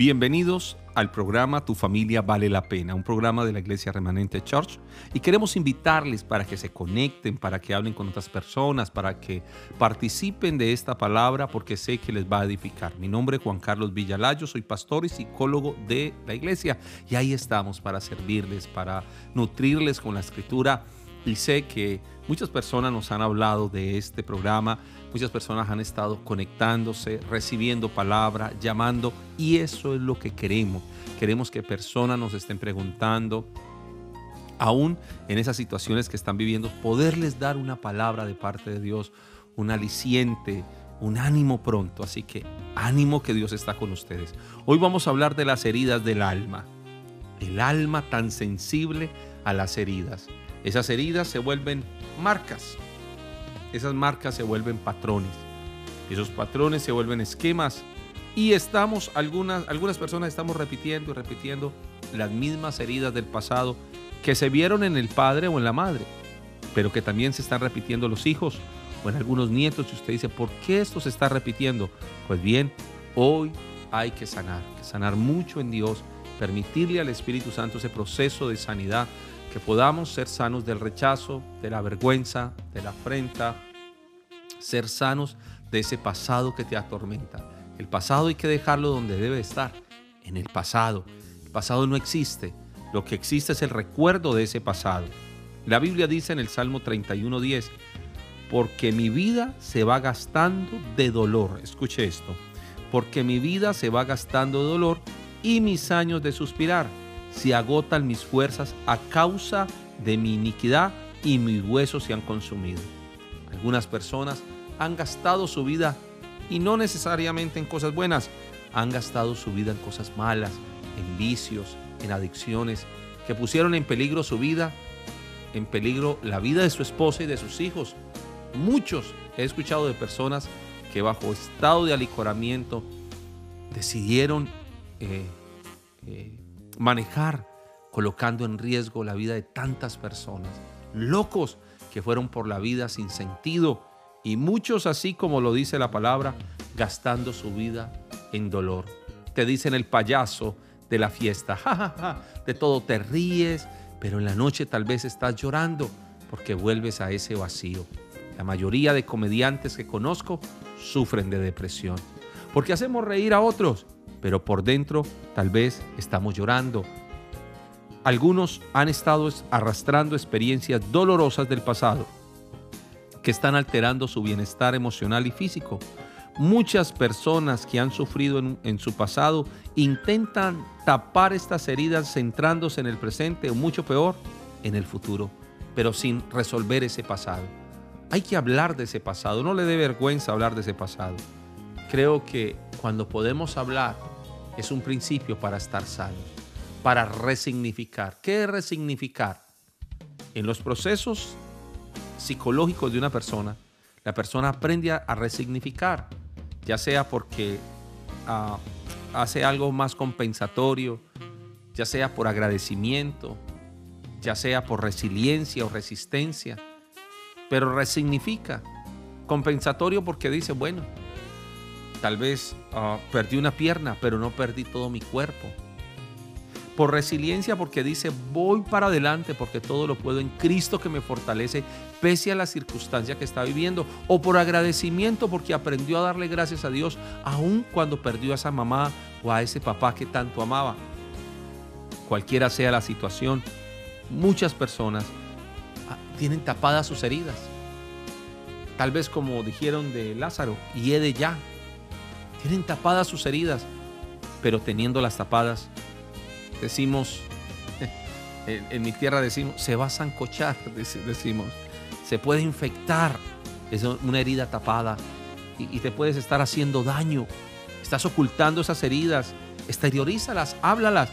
Bienvenidos al programa Tu familia vale la pena, un programa de la Iglesia Remanente Church. Y queremos invitarles para que se conecten, para que hablen con otras personas, para que participen de esta palabra, porque sé que les va a edificar. Mi nombre es Juan Carlos Villalayo, soy pastor y psicólogo de la iglesia. Y ahí estamos para servirles, para nutrirles con la escritura. Y sé que muchas personas nos han hablado de este programa Muchas personas han estado conectándose, recibiendo palabra, llamando y eso es lo que queremos. Queremos que personas nos estén preguntando, aún en esas situaciones que están viviendo, poderles dar una palabra de parte de Dios, un aliciente, un ánimo pronto. Así que ánimo que Dios está con ustedes. Hoy vamos a hablar de las heridas del alma. El alma tan sensible a las heridas. Esas heridas se vuelven marcas esas marcas se vuelven patrones. Esos patrones se vuelven esquemas y estamos, algunas, algunas personas estamos repitiendo y repitiendo las mismas heridas del pasado que se vieron en el padre o en la madre, pero que también se están repitiendo los hijos o en algunos nietos. Y usted dice, ¿por qué esto se está repitiendo? Pues bien, hoy hay que sanar, que sanar mucho en Dios, permitirle al Espíritu Santo ese proceso de sanidad que podamos ser sanos del rechazo, de la vergüenza, de la afrenta, ser sanos de ese pasado que te atormenta. El pasado hay que dejarlo donde debe estar, en el pasado. El pasado no existe, lo que existe es el recuerdo de ese pasado. La Biblia dice en el Salmo 31.10, porque mi vida se va gastando de dolor. Escuche esto, porque mi vida se va gastando de dolor y mis años de suspirar se agotan mis fuerzas a causa de mi iniquidad y mis huesos se han consumido. Algunas personas han gastado su vida y no necesariamente en cosas buenas, han gastado su vida en cosas malas, en vicios, en adicciones, que pusieron en peligro su vida, en peligro la vida de su esposa y de sus hijos. Muchos he escuchado de personas que bajo estado de alicoramiento decidieron eh, eh, manejar colocando en riesgo la vida de tantas personas, locos que fueron por la vida sin sentido y muchos así como lo dice la palabra, gastando su vida en dolor. Te dicen el payaso de la fiesta, de todo te ríes, pero en la noche tal vez estás llorando porque vuelves a ese vacío. La mayoría de comediantes que conozco sufren de depresión, porque hacemos reír a otros, pero por dentro tal vez estamos llorando. Algunos han estado arrastrando experiencias dolorosas del pasado que están alterando su bienestar emocional y físico. Muchas personas que han sufrido en, su pasado intentan tapar estas heridas centrándose en el presente o mucho peor, en el futuro, pero sin resolver ese pasado. Hay que hablar de ese pasado, no le dé vergüenza hablar de ese pasado. Creo que cuando podemos hablar es un principio para estar sanos, para resignificar. ¿Qué es resignificar? En los procesos psicológicos de una persona, la persona aprende a, resignificar, ya sea porque ah, hace algo más compensatorio, ya sea por agradecimiento, ya sea por resiliencia o resistencia, pero resignifica. Compensatorio porque dice, bueno, Tal vez ah, perdí una pierna, pero no perdí todo mi cuerpo. Por resiliencia porque dice, voy para adelante porque todo lo puedo en Cristo que me fortalece pese a la circunstancia que está viviendo. O por agradecimiento porque aprendió a darle gracias a Dios aun cuando perdió a esa mamá o a ese papá que tanto amaba. Cualquiera sea la situación, muchas personas ah, tienen tapadas sus heridas. Tal vez como dijeron de Lázaro, y he de ya, tienen tapadas sus heridas, pero teniendo las tapadas, decimos, en, mi tierra decimos, se va a zancochar, decimos, se puede infectar, es una herida tapada y, te puedes estar haciendo daño, estás ocultando esas heridas, exteriorízalas, háblalas,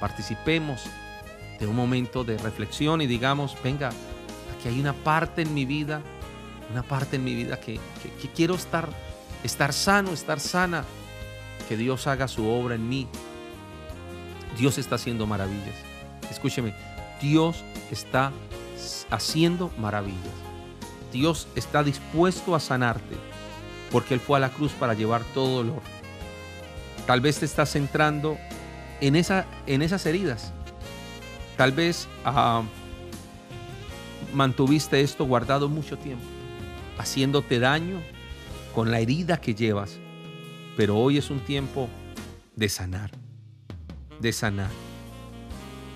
participemos de un momento de reflexión y digamos, venga, aquí hay una parte en mi vida, una parte en mi vida que quiero estar estar sano, estar sana, que Dios haga su obra en mí. Dios está haciendo maravillas. Escúcheme, Dios está haciendo maravillas. Dios está dispuesto a sanarte porque Él fue a la cruz para llevar todo dolor. Tal vez te estás centrando en, esa, en esas heridas. Tal vez ah, mantuviste esto guardado mucho tiempo, haciéndote daño con la herida que llevas. Pero hoy es un tiempo de sanar, de sanar.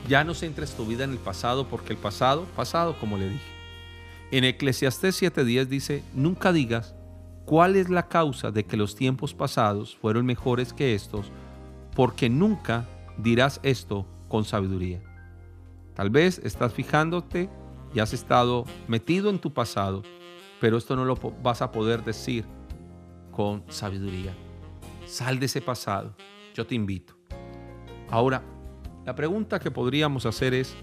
Ya no centres tu vida en el pasado porque el pasado, pasado como le dije. En Eclesiastés 7:10 dice, nunca digas cuál es la causa de que los tiempos pasados fueron mejores que estos, porque nunca dirás esto con sabiduría. Tal vez estás fijándote y has estado metido en tu pasado, pero esto no lo vas a poder decir con sabiduría. Sal de ese pasado, yo te invito. Ahora, la pregunta que podríamos hacer es,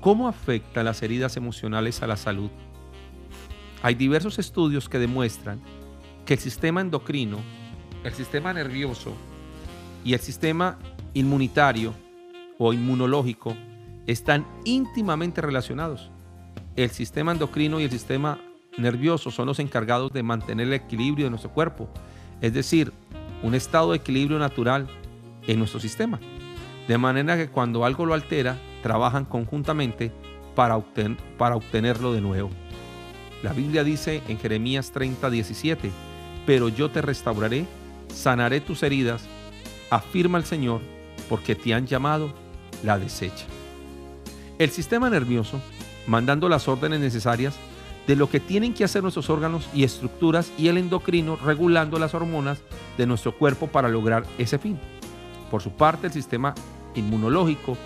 ¿cómo afectan las heridas emocionales a la salud? Hay diversos estudios que demuestran que el sistema endocrino, el sistema nervioso y el sistema inmunitario o inmunológico están íntimamente relacionados. El sistema endocrino y el sistema nervioso son los encargados de mantener el equilibrio de nuestro cuerpo, es decir, un estado de equilibrio natural en nuestro sistema. De manera que cuando algo lo altera, trabajan conjuntamente para, para obtenerlo de nuevo. La Biblia dice en Jeremías 30, 17, pero yo te restauraré, sanaré tus heridas, afirma el Señor, porque te han llamado la desecha. El sistema nervioso, mandando las órdenes necesarias de lo que tienen que hacer nuestros órganos y estructuras, y el endocrino regulando las hormonas de nuestro cuerpo para lograr ese fin. Por su parte, el sistema inmunológico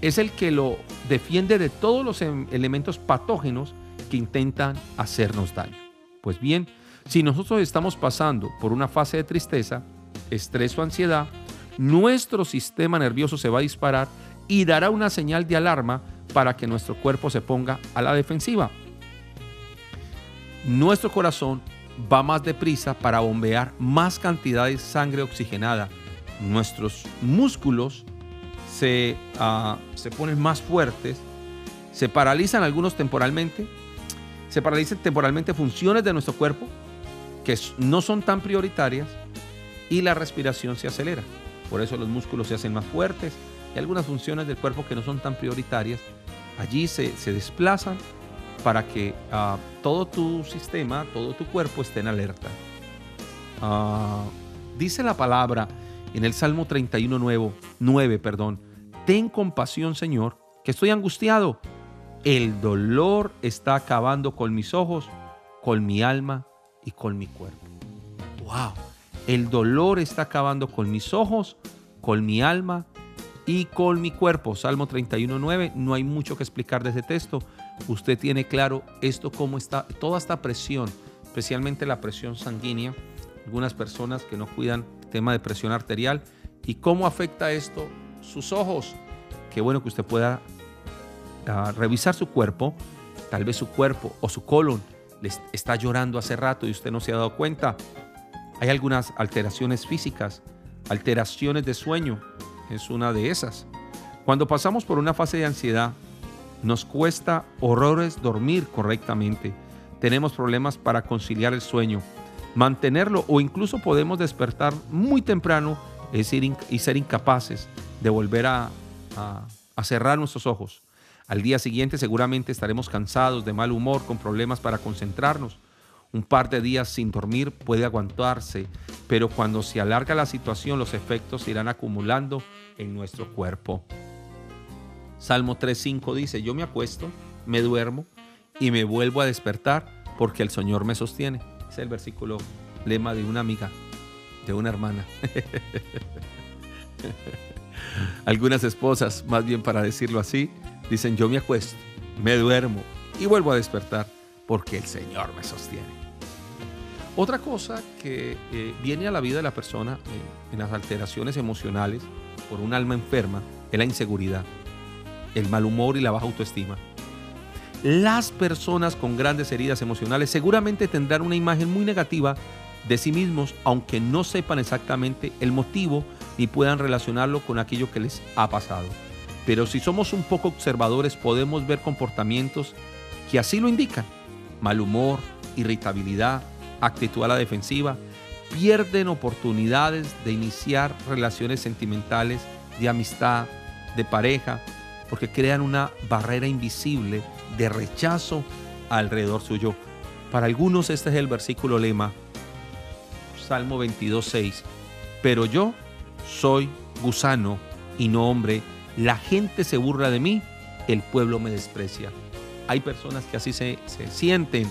es el que lo defiende de todos los em, elementos patógenos que intentan hacernos daño. Pues bien, si nosotros estamos pasando por una fase de tristeza, estrés o ansiedad, nuestro sistema nervioso se va a disparar y dará una señal de alarma para que nuestro cuerpo se ponga a la defensiva. Nuestro corazón va más deprisa para bombear más cantidad de sangre oxigenada nuestros músculos se, ah, se ponen más fuertes, se paralizan algunos temporalmente, se paralizan temporalmente funciones de nuestro cuerpo que no son tan prioritarias y la respiración se acelera. Por eso los músculos se hacen más fuertes y algunas funciones del cuerpo que no son tan prioritarias allí se, desplazan para que ah, todo tu sistema, todo tu cuerpo esté en alerta. Ah, dice la palabra en el Salmo 31 nuevo, 9, perdón, ten compasión, Señor, que estoy angustiado. El dolor está acabando con mis ojos, con mi alma y con mi cuerpo. Wow. El dolor está acabando con mis ojos, con mi alma y con mi cuerpo. Salmo 31, 9. No hay mucho que explicar de ese texto. Usted tiene claro esto cómo está, toda esta presión, especialmente la presión sanguínea. Algunas personas que no cuidan tema de presión arterial y cómo afecta esto sus ojos. Qué bueno que usted pueda ah, revisar su cuerpo, tal vez su cuerpo o su colon les está llorando hace rato y usted no se ha dado cuenta. Hay algunas alteraciones físicas, alteraciones de sueño, es una de esas. Cuando pasamos por una fase de ansiedad, nos cuesta horrores dormir correctamente. Tenemos problemas para conciliar el sueño mantenerlo o incluso podemos despertar muy temprano y ser incapaces de volver a, a cerrar nuestros ojos. Al día siguiente seguramente estaremos cansados, de mal humor, con problemas para concentrarnos. Un par de días sin dormir puede aguantarse, pero cuando se alarga la situación los efectos se irán acumulando en nuestro cuerpo. Salmo 3.5 dice, yo me acuesto, me duermo y me vuelvo a despertar porque el Señor me sostiene es el versículo lema de una amiga, de una hermana. Algunas esposas, más bien para decirlo así, dicen yo me acuesto, me duermo y vuelvo a despertar porque el Señor me sostiene. Otra cosa que eh, viene a la vida de la persona eh, en las alteraciones emocionales por un alma enferma es la inseguridad, el mal humor y la baja autoestima. Las personas con grandes heridas emocionales seguramente tendrán una imagen muy negativa de sí mismos, aunque no sepan exactamente el motivo ni puedan relacionarlo con aquello que les ha pasado. Pero si somos un poco observadores podemos ver comportamientos que así lo indican. Mal humor, irritabilidad, actitud a la defensiva, pierden oportunidades de iniciar relaciones sentimentales, de amistad, de pareja, porque crean una barrera invisible de rechazo alrededor suyo. Para algunos este es el versículo lema, Salmo 22.6, pero yo soy gusano y no hombre, la gente se burla de mí, el pueblo me desprecia. Hay personas que así se, se sienten,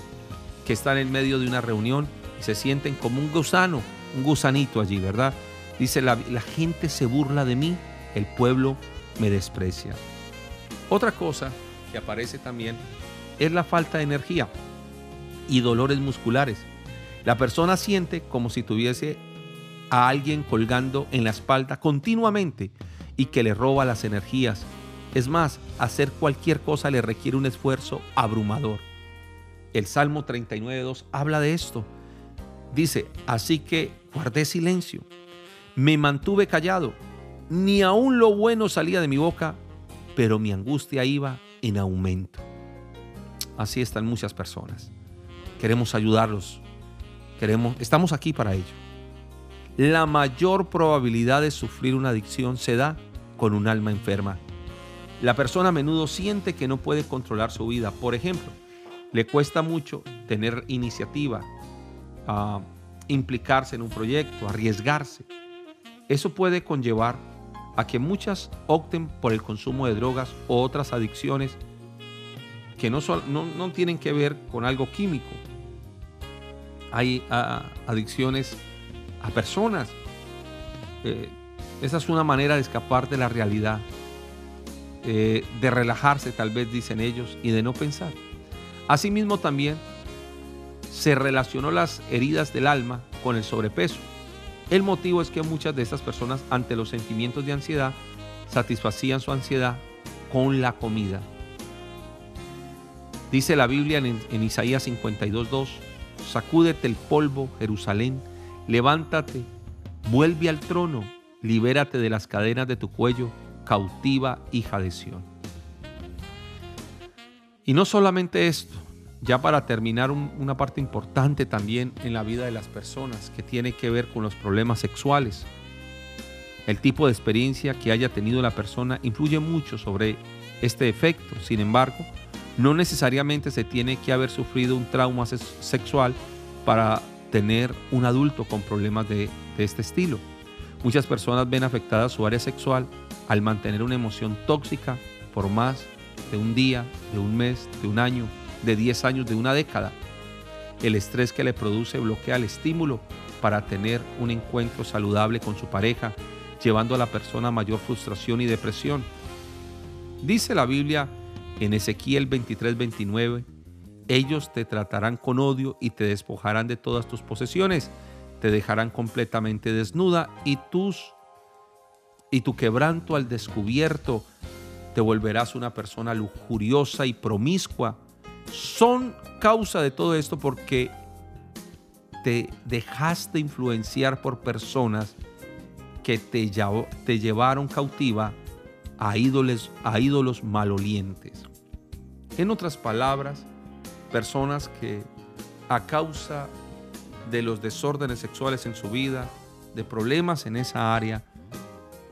que están en medio de una reunión y se sienten como un gusano, un gusanito allí, ¿verdad? Dice, la, la gente se burla de mí, el pueblo me desprecia. Otra cosa que aparece también es la falta de energía y dolores musculares. La persona siente como si tuviese a alguien colgando en la espalda continuamente y que le roba las energías. Es más, hacer cualquier cosa le requiere un esfuerzo abrumador. El Salmo 39.2 habla de esto. Dice, así que guardé silencio, me mantuve callado, ni aún lo bueno salía de mi boca, pero mi angustia iba en aumento. Así están muchas personas. Queremos ayudarlos. Queremos, estamos aquí para ello. La mayor probabilidad de sufrir una adicción se da con un alma enferma. La persona a menudo siente que no puede controlar su vida. Por ejemplo, le cuesta mucho tener iniciativa, a implicarse en un proyecto, arriesgarse. Eso puede conllevar a que muchas opten por el consumo de drogas o otras adicciones que no, no, tienen que ver con algo químico. Hay adicciones a personas. Eh, esa es una manera de escapar de la realidad, eh, de relajarse tal vez dicen ellos y de no pensar. Asimismo también se relacionó las heridas del alma con el sobrepeso. El motivo es que muchas de estas personas ante los sentimientos de ansiedad satisfacían su ansiedad con la comida. Dice la Biblia en, Isaías 52.2, sacúdete el polvo, Jerusalén, levántate, vuelve al trono, libérate de las cadenas de tu cuello, cautiva hija de Sión. Y no solamente esto, ya para terminar una parte importante también en la vida de las personas que tiene que ver con los problemas sexuales. El tipo de experiencia que haya tenido la persona influye mucho sobre este efecto. Sin embargo, no necesariamente se tiene que haber sufrido un trauma sexual para tener un adulto con problemas de, de este estilo. Muchas personas ven afectada su área sexual al mantener una emoción tóxica por más de un día, de un mes, de un año, de 10 años, de una década. El estrés que le produce bloquea el estímulo para tener un encuentro saludable con su pareja, llevando a la persona a mayor frustración y depresión. Dice la Biblia en Ezequiel 23-29, ellos te tratarán con odio y te despojarán de todas tus posesiones, te dejarán completamente desnuda y tus y tu quebranto al descubierto te volverás una persona lujuriosa y promiscua. Son causa de todo esto porque te dejaste influenciar por personas que te, te llevaron cautiva a ídolos, a ídolos malolientes. En otras palabras, personas que a causa de los desórdenes sexuales en su vida, de problemas en esa área,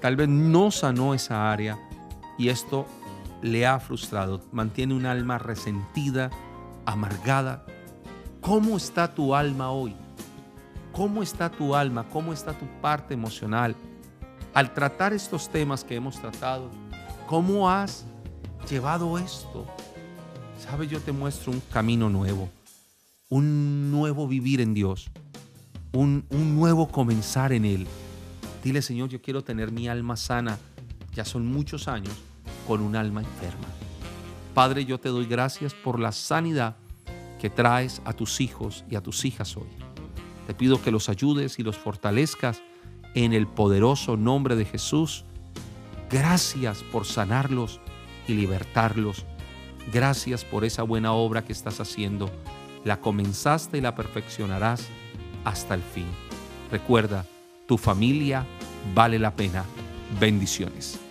tal vez no sanó esa área y esto le ha frustrado, mantiene un alma resentida, amargada. ¿Cómo está tu alma hoy? ¿Cómo está tu alma? ¿Cómo está tu parte emocional? Al tratar estos temas que hemos tratado, ¿cómo has llevado esto? Sabes, yo te muestro un camino nuevo, un nuevo vivir en Dios, un, un nuevo comenzar en Él. Dile, Señor, yo quiero tener mi alma sana. Ya son muchos años con un alma enferma. Padre, yo te doy gracias por la sanidad que traes a tus hijos y a tus hijas hoy. Te pido que los ayudes y los fortalezcas en el poderoso nombre de Jesús. Gracias por sanarlos y libertarlos. Gracias por esa buena obra que estás haciendo. La comenzaste y la perfeccionarás hasta el fin. Recuerda, tu familia vale la pena. Bendiciones.